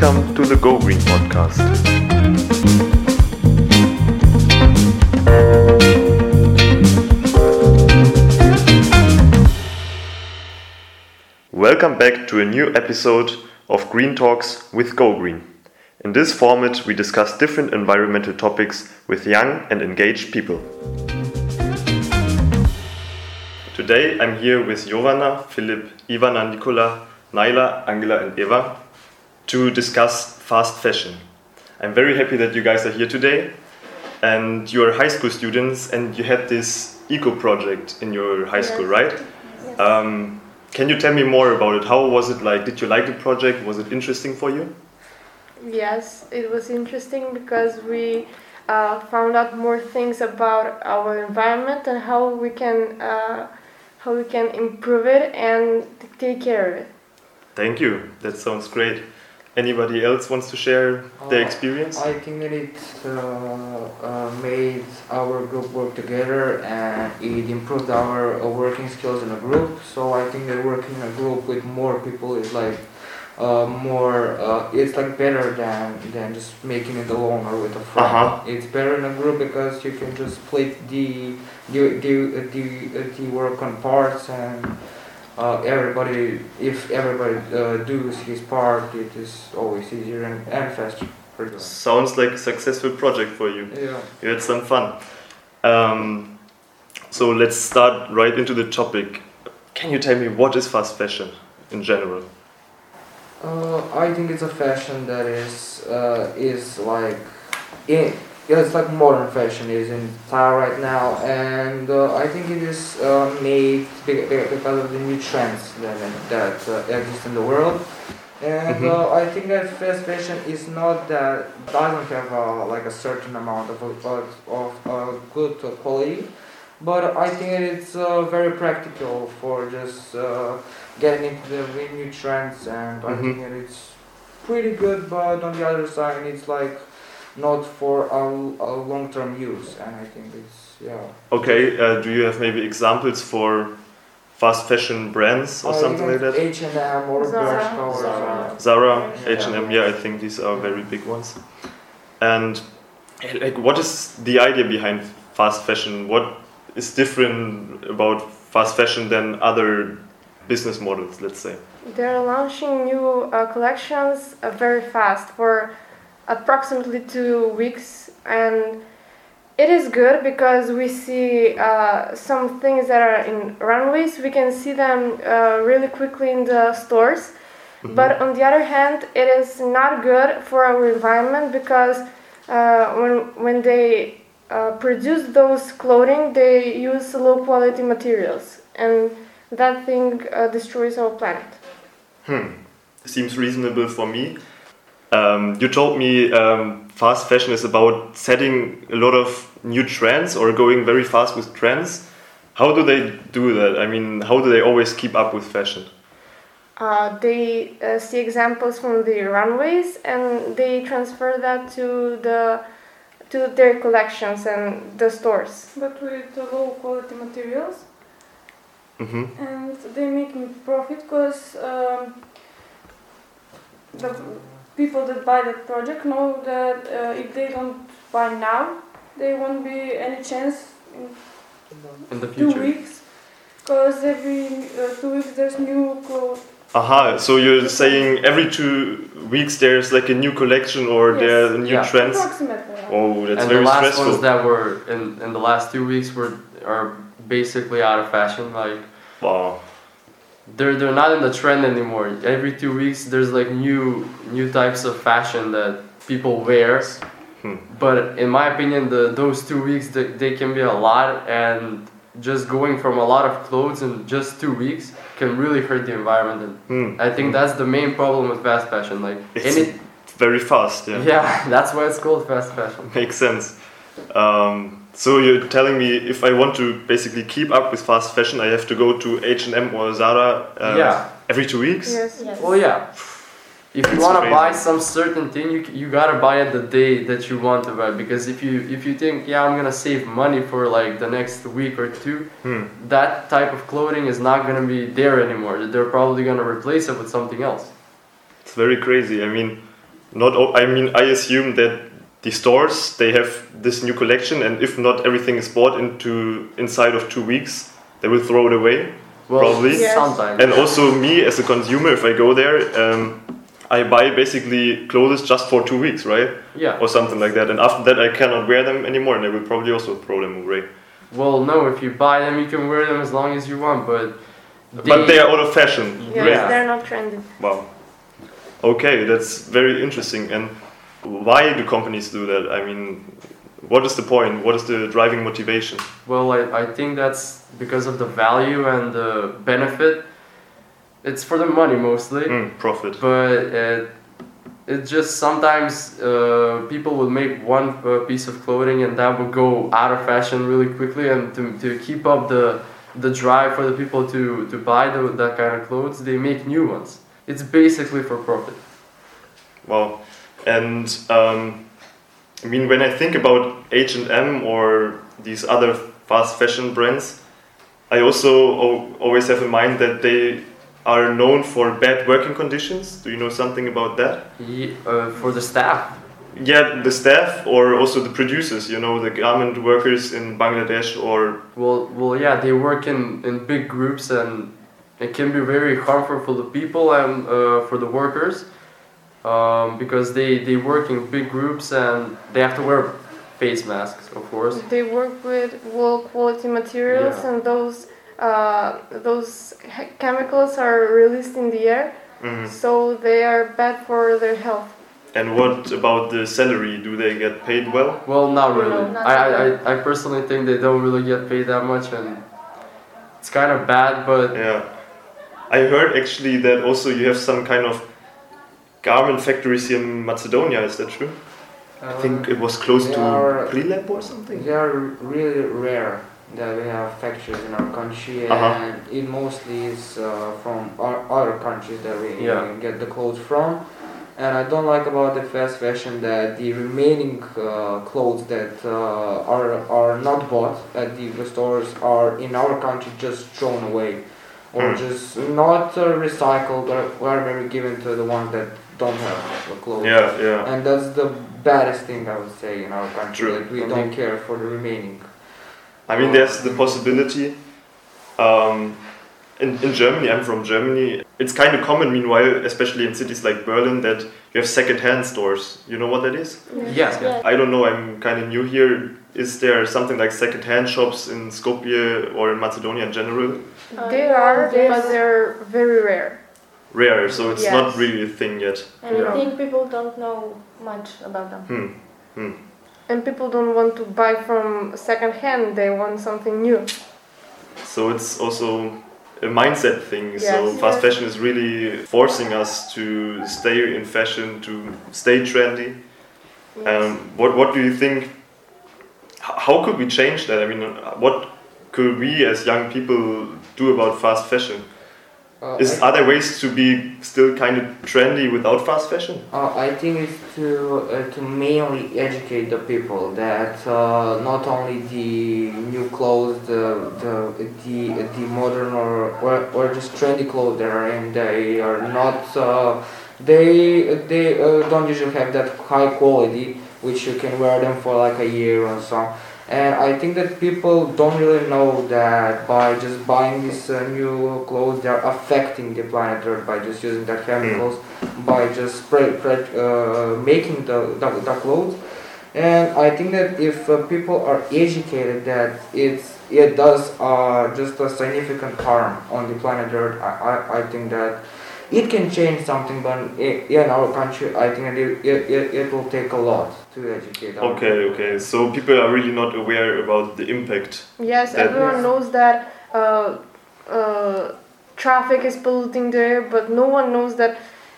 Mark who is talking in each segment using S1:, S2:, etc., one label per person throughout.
S1: Welcome to the Go Green podcast. Welcome back to a new episode of Green Talks with Go Green. In this format, we discuss different environmental topics with young and engaged people. Today I'm here with Jovana, Filip, Ivana, Nikola, Naila, Angela, and Eva to discuss fast fashion. I'm very happy that you guys are here today and you're high school students and you had this eco project in your high school, right? Um, can you tell me more about it? How was it like? Did you like the project? Was it interesting for you?
S2: Yes, it was interesting because we uh, found out more things about our environment and how we can uh, how we can improve it and take care of it.
S1: Thank you. That sounds great. Anybody else wants to share their
S3: Uh,
S1: experience?
S3: I think that it uh, uh, made our group work together and it improved our uh, working skills in a group. So I think that working in a group with more people is like uh, more. Uh, it's like better than than just making it alone or with a friend.
S1: Uh-huh.
S3: It's better in a group because you can just split the the the the, the work on parts and. Uh, everybody, if everybody uh, does his part, it is always easier and, and faster.
S1: Sounds like a successful project for you.
S3: Yeah.
S1: You had some fun. Um, so let's start right into the topic. Can you tell me what is fast fashion in general?
S3: Uh, I think it's a fashion that is uh, is like in yeah, it's like modern fashion is in style right now, and uh, I think it is uh, made be- be- because of the new trends that that uh, exist in the world. And
S1: Mhm.
S3: uh, I think that fast fashion is not that doesn't have uh, like a certain amount of of, of uh, good uh, quality, but I think it's uh, very practical for just uh, getting into the new trends, and I
S1: Mhm.
S3: think that it's pretty good. But on the other side, it's like not for a, a long term use, and I think it's yeah.
S1: Okay, uh, do you have maybe examples for fast fashion brands or
S3: Uh,
S1: something like that?
S3: H and M or
S2: Zara.
S3: Bershka or
S2: Zara.
S1: Zara,
S3: Yeah.
S1: H&M, yeah, I think these are very big ones. And eh, like, what is the idea behind fast fashion? What is different about fast fashion than other business models? Let's say.
S2: They're launching new uh, collections uh, very fast for approximately two weeks, and it is good because we see uh, some things that are in runways. We can see them uh, really quickly in the stores.
S1: Mhm.
S2: But on the other hand, it is not good for our environment because uh, when when they uh, produce those clothing, they use low quality materials, and that thing uh, destroys our planet.
S1: Hmm. Seems reasonable for me. Um, you told me um, fast fashion is about setting a lot of new trends or going very fast with trends. How do they do that? I mean, how do they always keep up with fashion?
S2: Uh, they uh, see examples from the runways and they transfer that to the to their collections and the stores.
S4: but with the low quality materials mm
S1: -hmm.
S4: and they make profit because um, the people that buy that project know that uh, if they don't buy now there won't be any chance in
S5: in the
S4: two weeks because every uh, two weeks there's new clothes
S1: Aha, so you're saying every two weeks there's like a new collection or
S4: Yes.
S1: there are new
S5: Yeah.
S1: trends?
S4: approximately
S1: Oh, that's
S5: and
S1: very
S5: the last
S1: stressful.
S5: ones that were in, in the last two weeks were are basically out of fashion. Like
S1: wow.
S5: They're they're not in the trend anymore. Every two weeks there's like new new types of fashion that people wear.
S1: Hmm.
S5: But in my opinion, the those two weeks they, they can be a lot, and just going from a lot of clothes in just two weeks can really hurt the environment. And
S1: Hmm.
S5: I think that's the main problem with fast fashion. Like
S1: It's
S5: any,
S1: very fast, yeah.
S5: yeah, that's why it's called fast fashion.
S1: Makes sense. Um, so you're telling me if I want to basically keep up with fast fashion, I have to go to H&M or Zara uh,
S5: Yeah.
S1: every two weeks?
S2: Yes.
S5: Well, yeah. If you want to buy some certain thing, you, you gotta buy it the day that you want to buy. Because if you if you think, yeah, I'm gonna save money for like the next week or two,
S1: Hmm.
S5: that type of clothing is not gonna be there anymore. They're probably gonna replace it with something else.
S1: It's very crazy. I mean, not. o- I mean, I assume that the stores they have this new collection, and if not everything is bought into inside of two weeks, they will throw it away.
S5: Well,
S1: Probably.
S2: Yes.
S5: sometimes.
S1: And also me as a consumer, if I go there, um, I buy basically clothes just for two weeks, right,
S5: yeah.
S1: or something like that. And after that, I cannot wear them anymore, and I will probably also throw them away.
S5: Well, no, if you buy them, you can wear them as long as you want, but.
S1: but they are out of fashion.
S2: Yes,
S5: Yeah.
S2: they're not trendy.
S1: Wow. Okay, that's very interesting. And why do companies do that? I mean, what is the point? What is the driving motivation?
S5: Well, I, I think that's because of the value and the benefit. It's for the money mostly,
S1: Mm, profit.
S5: but it, it just sometimes uh, people will make one uh, piece of clothing and that will go out of fashion really quickly. And to, to keep up the, the drive for the people to, to buy the, that kind of clothes, they make new ones. It's basically for profit.
S1: Wow. And um, I mean, when I think about H and M or these other fast fashion brands, I also al- always have in mind that they are known for bad working conditions. Do you know something about that?
S5: Ye- uh, for the staff,
S1: Yeah, the staff or also the producers. You know, the garment workers in Bangladesh or
S5: Well, well, yeah, they work in, in big groups and it can be very harmful for the people and uh, for the workers um, because they, they work in big groups and they have to wear face masks, of course.
S2: They work with low quality materials,
S5: Yeah.
S2: and those uh, those chemicals are released in the air,
S1: Mhm.
S2: so they are bad for their health.
S1: And what about the salary? Do they get paid well?
S5: Well, not
S2: No,
S5: really.
S2: not
S5: I, I. I, I personally think they don't really get paid that much and it's kind of bad, but
S1: Yeah. I heard actually that also you have some kind of garment factories here in Macedonia, is that true? I think it was close to
S3: are-
S1: Prilep or something.
S3: They are really rare that we have factories in our country, and
S1: Uh-huh.
S3: it mostly is uh, from our other countries that we
S5: Yeah.
S3: get the clothes from. And I don't like about the fast fashion that the remaining uh, clothes that uh, are are not bought at the stores are in our country just thrown away, or
S1: Hmm.
S3: just not uh, recycled or, or maybe given to the ones that don't have the clothes.
S1: Yeah, yeah.
S3: And that's the baddest thing I would say in our country.
S1: True.
S3: That we
S5: I
S3: don't
S5: think-
S3: care for the remaining.
S1: I mean, there's the possibility. Um, in, in Germany, I'm from Germany. It's kind of common, meanwhile, especially in cities like Berlin, that you have second-hand stores. You know what that is?
S5: yeah.
S6: Yeah.
S1: I don't know. I'm kind of new here. Is there something like second-hand shops in Skopje or in Macedonia in general?
S6: Uh,
S2: they are, but they're very rare.
S1: Rare, so it's not really a thing yet.
S6: And
S2: Yeah.
S6: I think people don't know much about them.
S1: Hmm.
S2: And people don't want to buy from second hand, they want something new.
S1: So it's also a mindset thing. so fast
S6: Yes.
S1: fashion is really forcing us to stay in fashion, to stay trendy. Um, what what do you think? How could we change that? I mean, uh, what could we as young people do about fast fashion?
S3: Uh,
S1: Is are there ways to be still kind of trendy without fast fashion?
S3: uh, I think it's to uh, to mainly educate the people that uh, not only the new clothes, the the the, the modern or, or or just trendy clothes that are in, they are not. Uh, they they uh, don't usually have that high quality, which you can wear them for like a year or so. And I think that people don't really know that by just buying these uh, new clothes, they're affecting the planet Earth by just using their chemicals, by just spray, spray, uh, making the, the, the clothes. And I think that if uh, people are educated that it's it does uh, just a significant harm on the planet Earth, I, I, I think that it can change something, but in our country, I think that it, it, it will take a lot to educate.
S1: Okay,
S3: people.
S1: okay. So people are really not aware about the impact.
S2: Yes, everyone
S3: Yes.
S2: knows that uh, uh, traffic is polluting the air, but no one knows that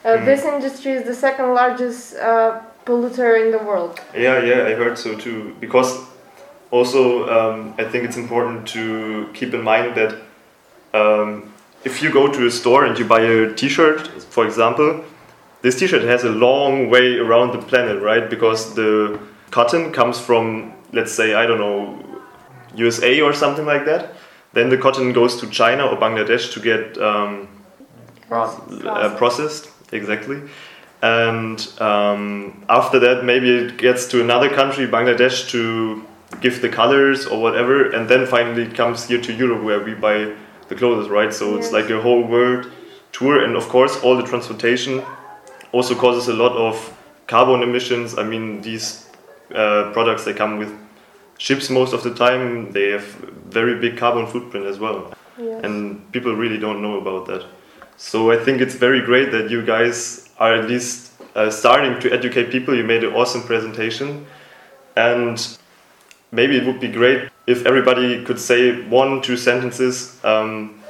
S2: uh,
S1: Mhm.
S2: this industry is the second largest uh, polluter in the world.
S1: Yeah, yeah, I heard so too. Because also, um, I think it's important to keep in mind that um, if you go to a store and you buy a T-shirt, for example, this T-shirt has a long way around the planet, right? Because the cotton comes from, let's say, I don't know, USA or something like that. Then the cotton goes to China or Bangladesh to get um,
S5: Process.
S1: uh, processed exactly and um, after that maybe it gets to another country, Bangladesh, to give the colors or whatever, and then finally it comes here to Europe where we buy the clothes, right? So it's like a whole world tour, and of course all the transportation also causes a lot of carbon emissions. I mean these uh, products they come with ships most of the time. They have very big carbon footprint as well
S2: Yes.
S1: and people really don't know about that. So I think it's very great that you guys are at least uh, starting to educate people. You made an awesome presentation, and maybe it would be great if everybody could say one, two sentences. Um,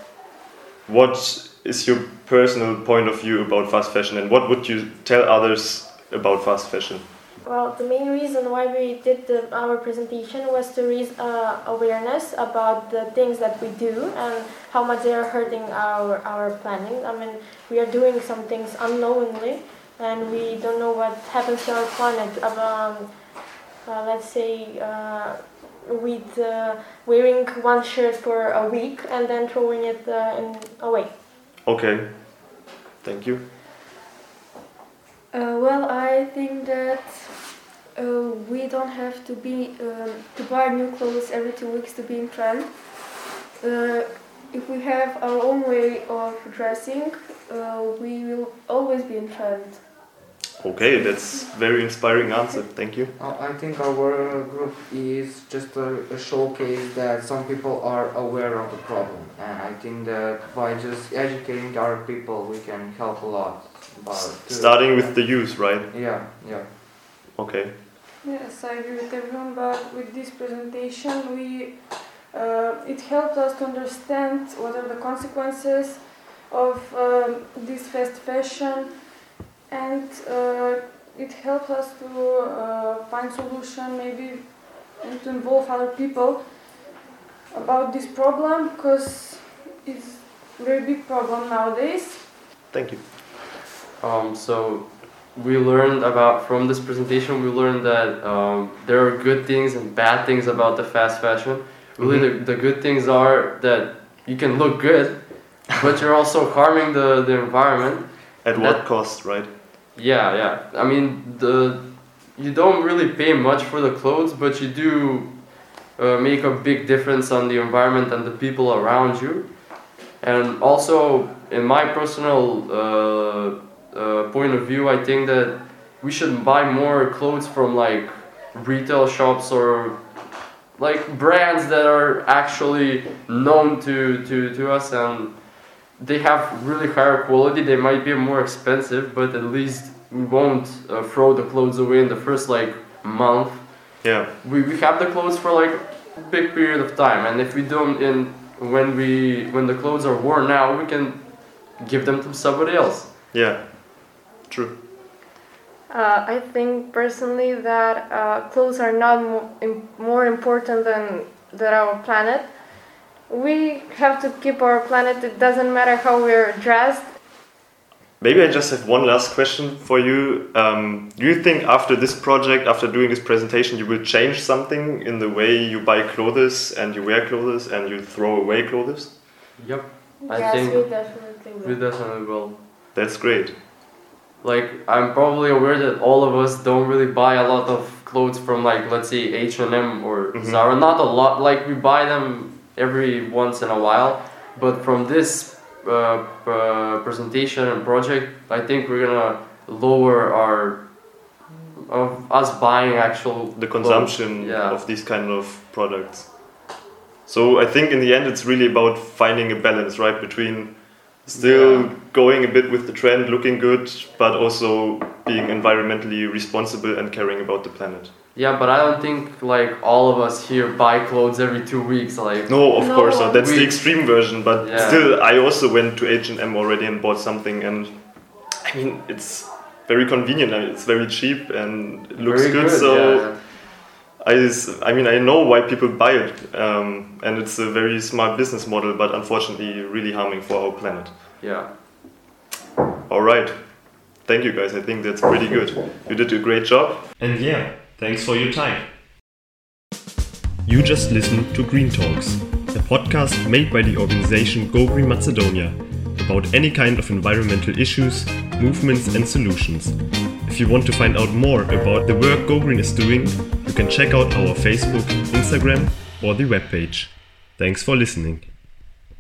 S1: what is your personal point of view about fast fashion, and what would you tell others about fast fashion?
S6: Well, the main reason why we did the, our presentation was to raise uh, awareness about the things that we do and how much they are hurting our, our planet. I mean, we are doing some things unknowingly and we don't know what happens to our planet. Um, uh, let's say uh, with uh, wearing one shirt for a week and then throwing it uh, in, away.
S1: Okay, thank you.
S4: Uh, well, I think that uh, we don't have to be um, to buy new clothes every two weeks to be in trend. Uh, if we have our own way of dressing, uh, we will always be in trend.
S1: Okay, that's very inspiring answer. Thank you.
S3: Uh, I think our group is just a, a showcase that some people are aware of the problem, and I think that by just educating our people, we can help a lot. About
S1: Starting with the youth, right?
S3: Yeah, yeah.
S1: Okay.
S4: Yes, I agree with everyone. But with this presentation, we uh, it helped us to understand what are the consequences of um, this fast fashion, and uh, it helps us to uh, find solution maybe and to involve other people about this problem because it's a very big problem nowadays.
S1: Thank you.
S5: Um, so we learned about from this presentation. We learned that um, there are good things and bad things about the fast fashion. Really, the, the good things are that you can look good, but you're also harming the, the environment.
S1: At what
S5: That-
S1: cost, right?
S5: Yeah, yeah. I mean, the you don't really pay much for the clothes, but you do uh, make a big difference on the environment and the people around you. And also, in my personal uh, uh, point of view, I think that we should buy more clothes from like retail shops or like brands that are actually known to, to, to us and they have really higher quality. They might be more expensive, but at least we won't uh, throw the clothes away in the first like month.
S1: Yeah.
S5: We, we have the clothes for like a big period of time, and if we don't in when we when the clothes are worn out, we can give them to somebody else.
S1: Yeah. True.
S2: Uh, I think personally that uh, clothes are not mo- im- more important than, than our planet. We have to keep our planet. It doesn't matter how we're dressed.
S1: Maybe I just have one last question for you. Um, do you think after this project, after doing this presentation, you will change something in the way you buy clothes and you wear clothes and you throw away clothes?
S5: Yep, I
S6: yes,
S5: think
S6: we definitely will.
S5: we definitely will.
S1: That's great.
S5: Like I'm probably aware that all of us don't really buy a lot of clothes from like let's say H and M or
S1: Mhm.
S5: Zara. Not a lot. Like we buy them every once in a while, but from this uh, uh, presentation and project, I think we're gonna lower our of us buying actual
S1: The consumption
S5: Yeah.
S1: of these kind of products. So I think in the end, it's really about finding a balance, right, between still
S5: Yeah.
S1: going a bit with the trend, looking good, but also being environmentally responsible and caring about the planet.
S5: Yeah, but I don't think like all of us here buy clothes every two weeks. Like
S1: No, of
S2: No.
S1: course not. That's the extreme version. But
S5: Yeah.
S1: still, I also went to H and M already and bought something, and I mean, it's very convenient. It's very cheap and it looks
S5: very
S1: good. So
S5: yeah.
S1: I, s- I mean, I know why people buy it, um, and it's a very smart business model. But unfortunately, really harming for our planet.
S5: yeah.
S1: All right. Thank you guys. I think that's pretty good. You did a great job. And yeah, thanks for your time. You just listened to Green Talks, a podcast made by the organization Go Green Macedonia about any kind of environmental issues movements and solutions. If you want to find out more about the work Go Green is doing, you can check out our Facebook, Instagram, or the webpage. Thanks for listening.